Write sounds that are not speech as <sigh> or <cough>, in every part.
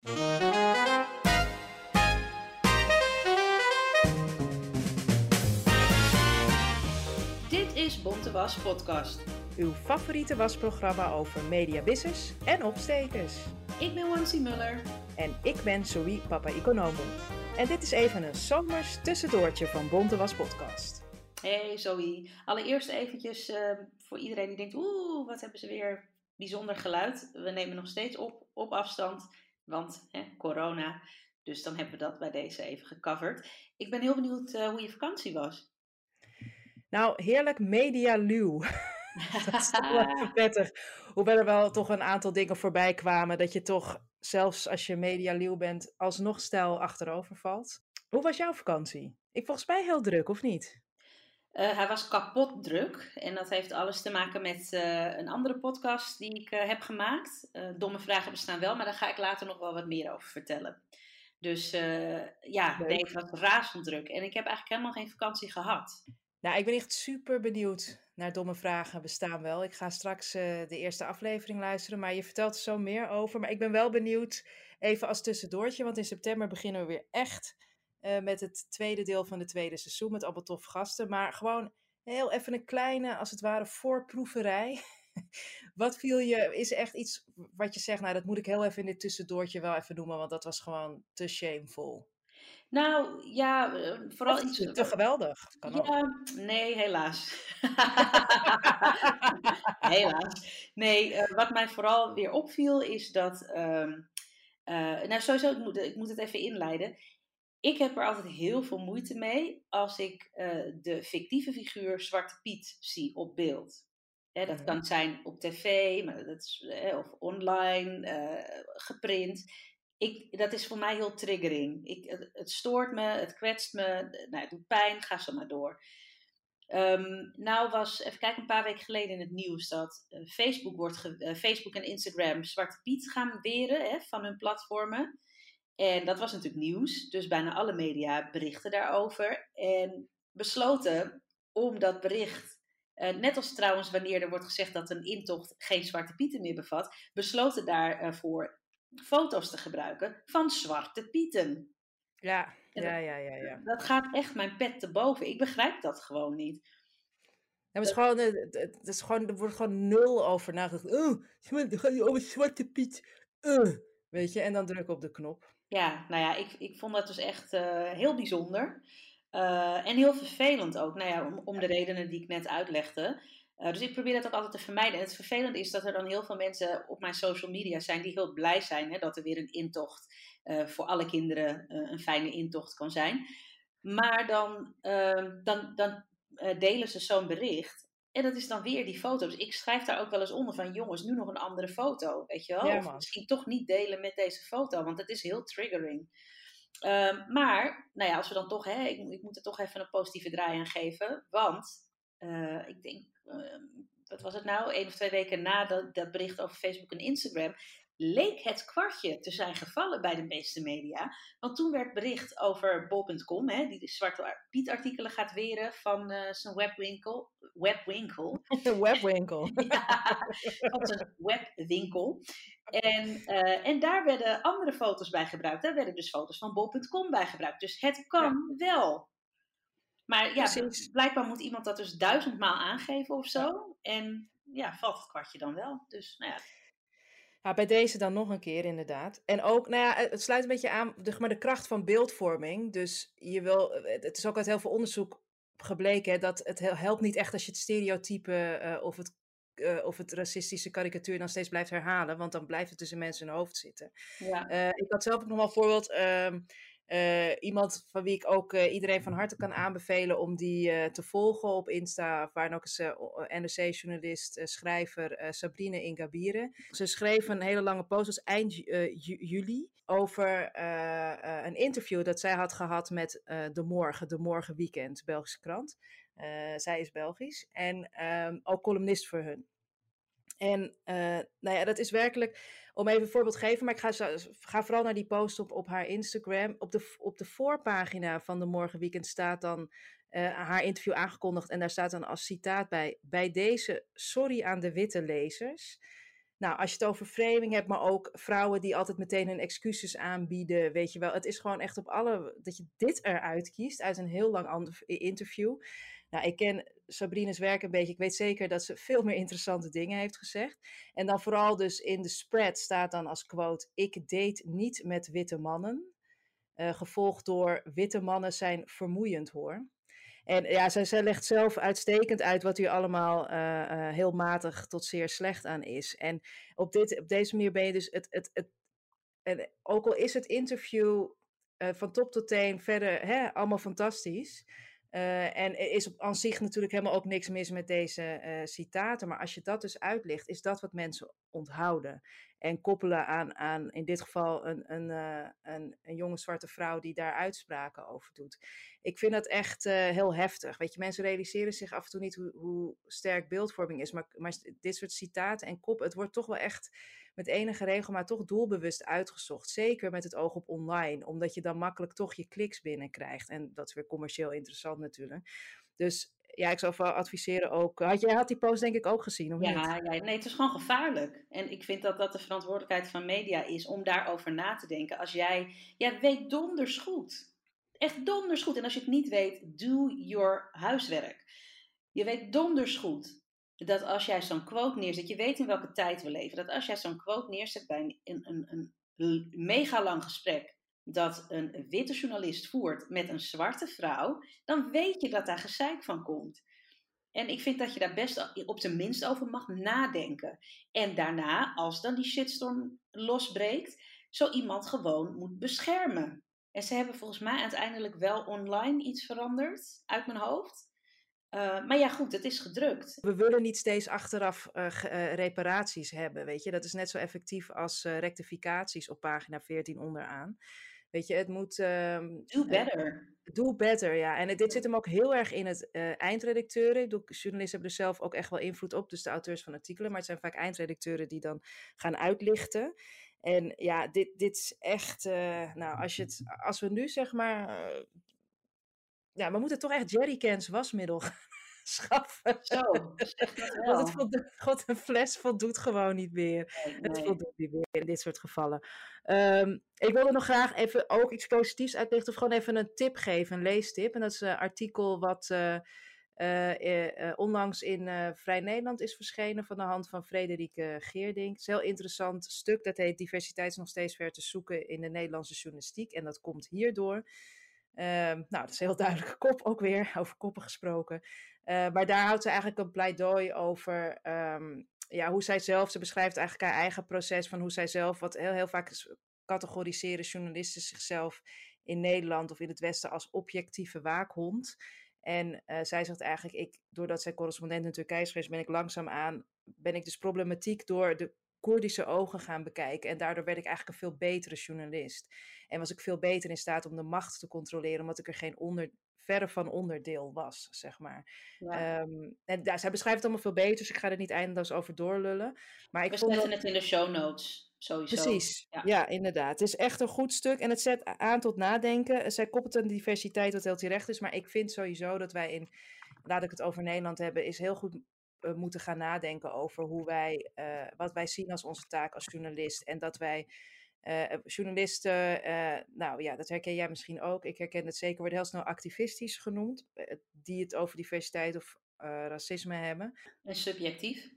Dit is Bonte Was Podcast. Uw favoriete wasprogramma over media business en opstekers. Ik ben Wansi Muller. En ik ben Zoe Papa Economo. En dit is even een zomers tussendoortje van Bonte Was Podcast. Hey Zoe. Allereerst eventjes uh, voor iedereen die denkt, oeh, wat hebben ze weer bijzonder geluid. We nemen nog steeds op, op afstand, want hè, corona. Dus dan hebben we dat bij deze even gecoverd. Ik ben heel benieuwd uh, hoe je vakantie was. Nou, heerlijk medialuw. <laughs> dat is toch wel <laughs> prettig. Hoewel er wel toch een aantal dingen voorbij kwamen. Dat je toch, zelfs als je medialuw bent, alsnog stijl achterover valt. Hoe was jouw vakantie? Ik volgens mij heel druk, of niet? Uh, hij was kapot druk. En dat heeft alles te maken met uh, een andere podcast die ik uh, heb gemaakt. domme vragen bestaan wel, maar daar ga ik later nog wel wat meer over vertellen. Dus ja, nee, het was razend druk. En ik heb eigenlijk helemaal geen vakantie gehad. Nou, ik ben echt super benieuwd naar domme vragen bestaan wel. Ik ga straks de eerste aflevering luisteren, maar je vertelt er zo meer over. Maar ik ben wel benieuwd, even als tussendoortje, want in september beginnen we weer echt uh, met het tweede deel van het tweede seizoen. Met allemaal tof gasten. Maar gewoon heel even een kleine, als het ware, voorproeverij. <laughs> wat viel je, is er echt iets wat je zegt, nou dat moet ik heel even in dit tussendoortje wel even noemen, want dat was gewoon te shameful. Nou ja, vooral of iets. Te geweldig. Kan ja, ook. nee, helaas. <laughs> helaas. Nee, wat mij vooral weer opviel is dat. Uh, nou, sowieso, ik moet, ik moet het even inleiden. Ik heb er altijd heel veel moeite mee als ik uh, de fictieve figuur Zwarte Piet zie op beeld. Hè, dat kan zijn op tv, maar dat is, eh, of online, uh, geprint. Ik, dat is voor mij heel triggering. Ik, het, het, stoort me, het kwetst me, nou, het doet pijn, ga zo maar door. Um, nou was, even kijken, een paar weken geleden in het nieuws dat Facebook, wordt Facebook en Instagram Zwarte Piet gaan weren hè, van hun platformen. En dat was natuurlijk nieuws, dus bijna alle media berichten daarover. En besloten om dat bericht, uh, net als trouwens wanneer er wordt gezegd dat een intocht geen zwarte pieten meer bevat, besloten daarvoor foto's te gebruiken van zwarte pieten. Ja, ja, ja, ja, ja. Dat gaat echt mijn pet te boven. Ik begrijp dat gewoon niet. Ja, het, is gewoon, het, is gewoon, er wordt gewoon nul over nagedacht. Oh, het gaat over zwarte piet. Uh, weet je, en dan druk op de knop. Ja, nou ja, ik, ik vond dat dus echt uh, heel bijzonder. Uh, en heel vervelend ook, nou ja, om, om de redenen die ik net uitlegde. Uh, dus ik probeer dat ook altijd te vermijden. En het vervelende is dat er dan heel veel mensen op mijn social media zijn die heel blij zijn hè, dat er weer een intocht voor alle kinderen een fijne intocht kan zijn. Maar dan, ehm, dan, dan delen ze zo'n bericht. En dat is dan weer die foto's. Ik schrijf daar ook wel eens onder van jongens, nu nog een andere foto. Weet je wel? Ja, of misschien toch niet delen met deze foto, want het is heel triggering. Um, maar, nou ja, als we dan toch, hè, ik, ik, moet er toch even een positieve draai aan geven. Want uh, ik denk, uh, wat was het nou? Eén of twee weken na dat, dat bericht over Facebook en Instagram leek het kwartje te zijn gevallen bij de meeste media. Want toen werd bericht over bol.com, hè, die de Zwarte Piet artikelen gaat weren van uh, zijn webwinkel. Webwinkel. <laughs> webwinkel. <laughs> ja, van zijn webwinkel. En, uh, en daar werden andere foto's bij gebruikt. Daar werden dus foto's van bol.com bij gebruikt. Dus het kan ja. wel. Maar ja, Precies. blijkbaar moet iemand dat dus duizendmaal aangeven of zo. Ja. En ja, valt het kwartje dan wel. Dus nou ja, ja, bij deze dan nog een keer inderdaad. En ook, nou ja, het sluit een beetje aan, de, maar de kracht van beeldvorming. Dus je wil, het is ook uit heel veel onderzoek gebleken hè, dat het helpt niet echt als je het stereotype uh, of, het, uh, of het racistische karikatuur dan steeds blijft herhalen. Want dan blijft het tussen mensen in hun hoofd zitten. Ja. Uh, ik had zelf ook nog wel een voorbeeld. Um, Eh, iemand van wie ik ook eh, iedereen van harte kan aanbevelen om die eh, te volgen op Insta, waar ook eens NRC-journalist, schrijver Sabrine Ingabire. Ze schreef een hele lange post, dus eind juli, over een interview dat zij had gehad met De Morgen, De Morgen Weekend, Belgische krant. zij is Belgisch en ehm, ook columnist voor hun. En nou ja, dat is werkelijk om even een voorbeeld te geven, maar ik ga, ga vooral naar die post op, op haar Instagram. Op de, op de voorpagina van de Morgenweekend staat dan uh, haar interview aangekondigd. En daar staat dan als citaat bij: Bij deze, sorry aan de witte lezers. Nou, als je het over framing hebt, maar ook vrouwen die altijd meteen hun excuses aanbieden, weet je wel. Het is gewoon echt op alle, dat je dit eruit kiest uit een heel lang interview. Nou, ik ken Sabrines werk een beetje. Ik weet zeker dat ze veel meer interessante dingen heeft gezegd. En dan vooral dus in de spread staat dan als quote: Ik date niet met witte mannen. Uh, gevolgd door witte mannen zijn vermoeiend hoor. En ja, zij, legt zelf uitstekend uit wat hier allemaal uh, uh, heel matig tot zeer slecht aan is. En op, dit, op deze manier ben je dus het. het, het en ook al is het interview van top tot teen verder hè, allemaal fantastisch. Uh, en er is op aan zich natuurlijk helemaal ook niks mis met deze uh, citaten. Maar als je dat dus uitlicht, is dat wat mensen onthouden. En koppelen aan, aan in dit geval een, een, uh, een, een, jonge zwarte vrouw die daar uitspraken over doet. Ik vind dat echt heel heftig. Weet je, mensen realiseren zich af en toe niet hoe, hoe sterk beeldvorming is. Maar, maar dit soort citaten en kop, het wordt toch wel echt met enige regelmaat toch doelbewust uitgezocht. Zeker met het oog op online, omdat je dan makkelijk toch je kliks binnenkrijgt. En dat is weer commercieel interessant natuurlijk. Dus ja, ik zou wel adviseren ook. Had jij had die post denk ik ook gezien, of ja, niet? Ja, nee, het is gewoon gevaarlijk. En ik vind dat dat de verantwoordelijkheid van media is om daarover na te denken. Als jij, ja, weet donders goed. Echt donders goed. En als je het niet weet, doe your huiswerk. Je weet donders goed dat als jij zo'n quote neerzet, je weet in welke tijd we leven, dat als jij zo'n quote neerzet bij een, een, een mega lang gesprek dat een witte journalist voert met een zwarte vrouw, dan weet je dat daar gezeik van komt. En ik vind dat je daar best op zijn minst over mag nadenken. En daarna, als dan die shitstorm losbreekt, zo iemand gewoon moet beschermen. En ze hebben volgens mij uiteindelijk wel online iets veranderd uit mijn hoofd. Uh, maar ja, goed, het is gedrukt. We willen niet steeds achteraf uh, uh, reparaties hebben, weet je. Dat is net zo effectief als rectificaties op pagina 14 onderaan. Weet je, het moet... Um, do better. do better, ja. En dit zit hem ook heel erg in het eindredacteuren. Ik journalisten hebben er zelf ook echt wel invloed op, dus de auteurs van artikelen. Maar het zijn vaak eindredacteuren die dan gaan uitlichten. En ja, dit, dit is echt... nou, als, je het, als we nu zeg maar ja, we moeten toch echt jerrycans wasmiddel <laughs> schaffen. Zo, Want het God, een fles voldoet gewoon niet meer. Nee, Het voldoet niet meer in dit soort gevallen. Um, ik wilde nog graag even ook iets positiefs uitlichten. Of gewoon even een tip geven, een leestip. En dat is een artikel wat uh, uh, uh, onlangs in Vrij Nederland is verschenen. Van de hand van Frederike Geerdink. Het is een heel interessant stuk. Dat heet Diversiteit is nog steeds ver te zoeken in de Nederlandse journalistiek. En dat komt hierdoor. Um, nou, dat is een heel duidelijke kop ook weer, <laughs> over koppen gesproken. Uh, maar daar houdt ze eigenlijk een pleidooi over um, ja, hoe zij zelf, ze beschrijft eigenlijk haar eigen proces van hoe zij zelf, wat heel, heel vaak categoriseren journalisten zichzelf in Nederland of in het Westen als objectieve waakhond. En uh, zij zegt eigenlijk, ik, doordat zij correspondent in Turkije is geweest, ben ik langzaamaan, ben ik dus problematiek door de Koerdische ogen gaan bekijken. En daardoor werd ik eigenlijk een veel betere journalist. En was ik veel beter in staat om de macht te controleren, omdat ik er geen onder, verre van onderdeel was, zeg maar. Ja. Um, en ja, zij beschrijft het allemaal veel beter, dus ik ga er niet eindeloos over doorlullen. Maar ik We zetten dat... het in de show notes. Sowieso. Precies, ja. ja. inderdaad. Het is echt een goed stuk en het zet aan tot nadenken. Zij koppelt een diversiteit wat heel terecht is, maar ik vind sowieso dat wij in, laat ik het over Nederland hebben, is heel goed uh, moeten gaan nadenken over hoe wij, uh, wat wij zien als onze taak als journalist. En dat wij uh, journalisten, nou ja, dat herken jij misschien ook. Ik herken het zeker, worden heel snel activistisch genoemd, die het over diversiteit of racisme hebben. En subjectief.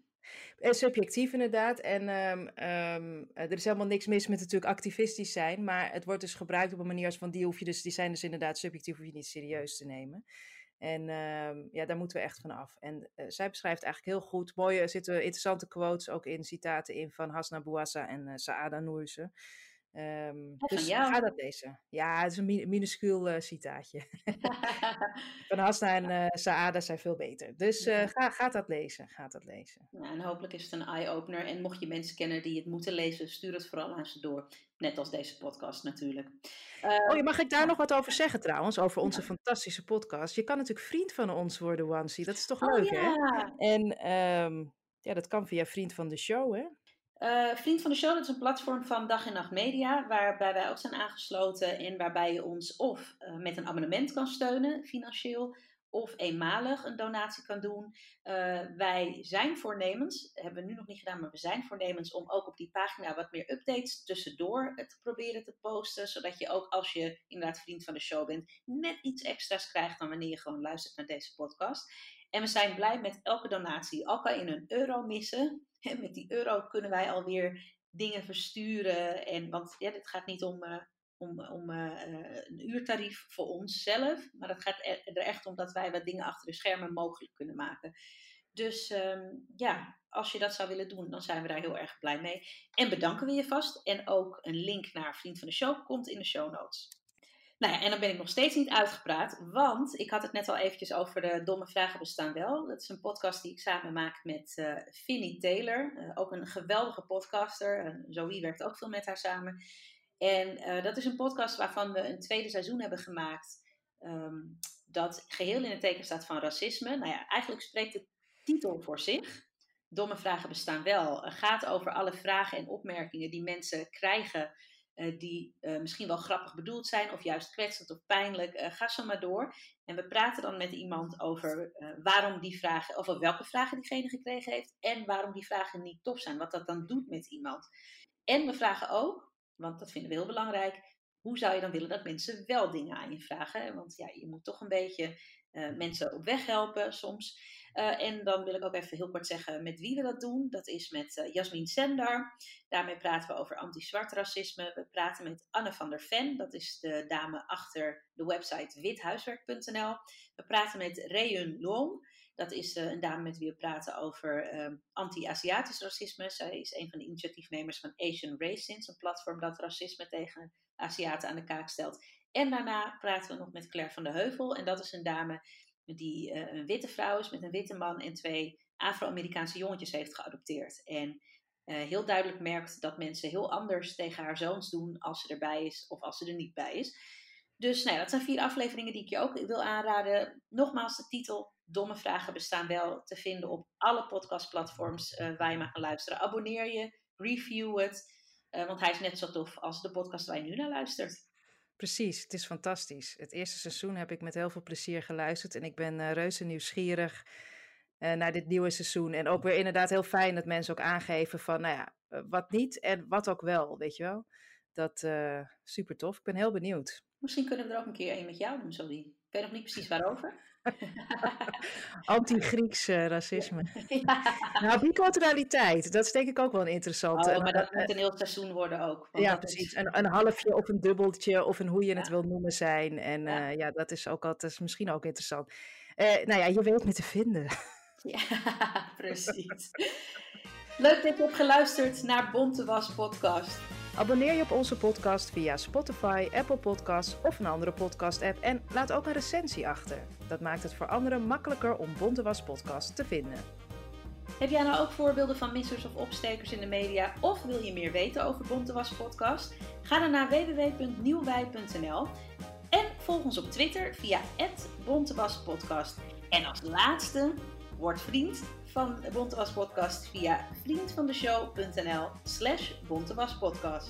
En subjectief inderdaad. En um, um, er is helemaal niks mis met natuurlijk activistisch zijn. Maar het wordt dus gebruikt op een manier als van die hoef je dus, die zijn dus inderdaad subjectief, hoef je niet serieus te nemen. En uh, ja, daar moeten we echt van af. En uh, zij beschrijft eigenlijk heel goed. Mooie, zitten interessante quotes ook in, citaten in van Hasna Bouassa en uh, Saada Nourse. Um, dus ga dat lezen. Ja, het is een minuscuul uh, citaatje. <laughs> Van Hasna en uh, Saada zijn veel beter. Dus uh, ga, ga dat lezen. Ga dat lezen. Ja, en hopelijk is het een eye-opener. En mocht je mensen kennen die het moeten lezen, stuur het vooral aan ze door. Net als deze podcast natuurlijk. oh, mag ik daar nog wat over zeggen trouwens? Over onze fantastische podcast. Je kan natuurlijk vriend van ons worden, Wansi. Dat is toch oh, leuk, hè? En um, ja, dat kan via Vriend van de Show, hè? Uh, Vriend van de Show, dat is een platform van Dag en Nacht Media, waarbij wij ook zijn aangesloten en waarbij je ons of uh, met een abonnement kan steunen, financieel, of eenmalig een donatie kan doen. Uh, wij zijn voornemens, hebben we nu nog niet gedaan, maar we zijn voornemens om ook op die pagina wat meer updates tussendoor te proberen te posten, zodat je ook als je inderdaad vriend van de show bent, net iets extra's krijgt dan wanneer je gewoon luistert naar deze podcast. En we zijn blij met elke donatie. Al kan je een euro missen, met die euro kunnen wij alweer dingen versturen. En, want ja, dit gaat niet om, uh, om, om uh, een uurtarief voor onszelf, maar het gaat er, er, echt om dat wij wat dingen achter de schermen mogelijk kunnen maken. Dus um, ja, als je dat zou willen doen, dan zijn we daar heel erg blij mee. En bedanken we je vast. En ook een link naar Vriend van de Show komt in de show notes. Nou ja, en dan ben ik nog steeds niet uitgepraat, want ik had het net al eventjes over de Domme Vragen Bestaan Wel. Dat is een podcast die ik samen maak met uh, Finny Taylor, uh, ook een geweldige podcaster. Uh, Zoe werkt ook veel met haar samen. En dat is een podcast waarvan we een tweede seizoen hebben gemaakt, um, dat geheel in het teken staat van racisme. Nou ja, eigenlijk spreekt de titel voor zich. Domme Vragen Bestaan Wel. gaat over alle vragen en opmerkingen die mensen krijgen uh, die uh, misschien wel grappig bedoeld zijn of juist kwetsend of pijnlijk. Uh, ga zo maar door. En we praten dan met iemand over waarom die vragen, of welke vragen diegene gekregen heeft en waarom die vragen niet tof zijn. Wat dat dan doet met iemand. En we vragen ook, want dat vinden we heel belangrijk, hoe zou je dan willen dat mensen wel dingen aan je vragen? Want ja, je moet toch een beetje mensen op weg helpen soms. Uh, en dan wil ik ook even heel kort zeggen met wie we dat doen. Dat is met uh, Jasmin Sender. Daarmee praten we over anti-zwart racisme. We praten met Anne van der Ven. Dat is de dame achter de website withuiswerk.nl. We praten met Reun Long. Dat is een dame met wie we praten over anti-Aziatisch racisme. Zij is een van de initiatiefnemers van Asian Racins, een platform dat racisme tegen Aziaten aan de kaak stelt. En daarna praten we nog met Claire van de Heuvel. En dat is een dame die uh, een witte vrouw is met een witte man en twee Afro-Amerikaanse jongetjes heeft geadopteerd. En uh, heel duidelijk merkt dat mensen heel anders tegen haar zoons doen als ze erbij is of als ze er niet bij is. Dus nou dat zijn vier afleveringen die ik je ook wil aanraden. Nogmaals, de titel Domme Vragen bestaan wel te vinden op alle podcastplatforms uh, waar je maar kan luisteren. Abonneer je, review het, want hij is net zo tof als de podcast waar je nu naar luistert. Precies, het is fantastisch. Het eerste seizoen heb ik met heel veel plezier geluisterd en ik ben uh, reuze nieuwsgierig uh, naar dit nieuwe seizoen. En ook weer inderdaad heel fijn dat mensen ook aangeven van, nou ja, uh, wat niet en wat ook wel, weet je wel. Dat super tof. Ik ben heel benieuwd. Misschien kunnen we er ook een keer een met jou doen, sorry. Ik weet nog niet precies waarover. <laughs> Anti-Grieks racisme. <laughs> Ja. Nou, biculturaliteit, dat is denk ik ook wel een interessante. Oh, maar dat moet een heel seizoen worden ook. Ja, precies. Is... Een, een, halfje of een dubbeltje of een hoe je het wil noemen zijn. En ja, uh, ja dat is ook altijd misschien ook interessant. Uh, nou ja, je weet me te vinden. <laughs> Ja, precies. Leuk dat je hebt geluisterd naar Bonte Was Podcast. Abonneer je op onze podcast via Spotify, Apple Podcasts of een andere podcast-app en laat ook een recensie achter. Dat maakt het voor anderen makkelijker om Bontewas Podcast te vinden. Heb jij nou ook voorbeelden van missers of opstekers in de media of wil je meer weten over Bontewas Podcast? Ga dan naar www.nieuwwij.nl en volg ons op Twitter via @bontewaspodcast. En als laatste, word vriend van Bontewas Podcast via vriendvandeshow.nl slash bontewaspodcast.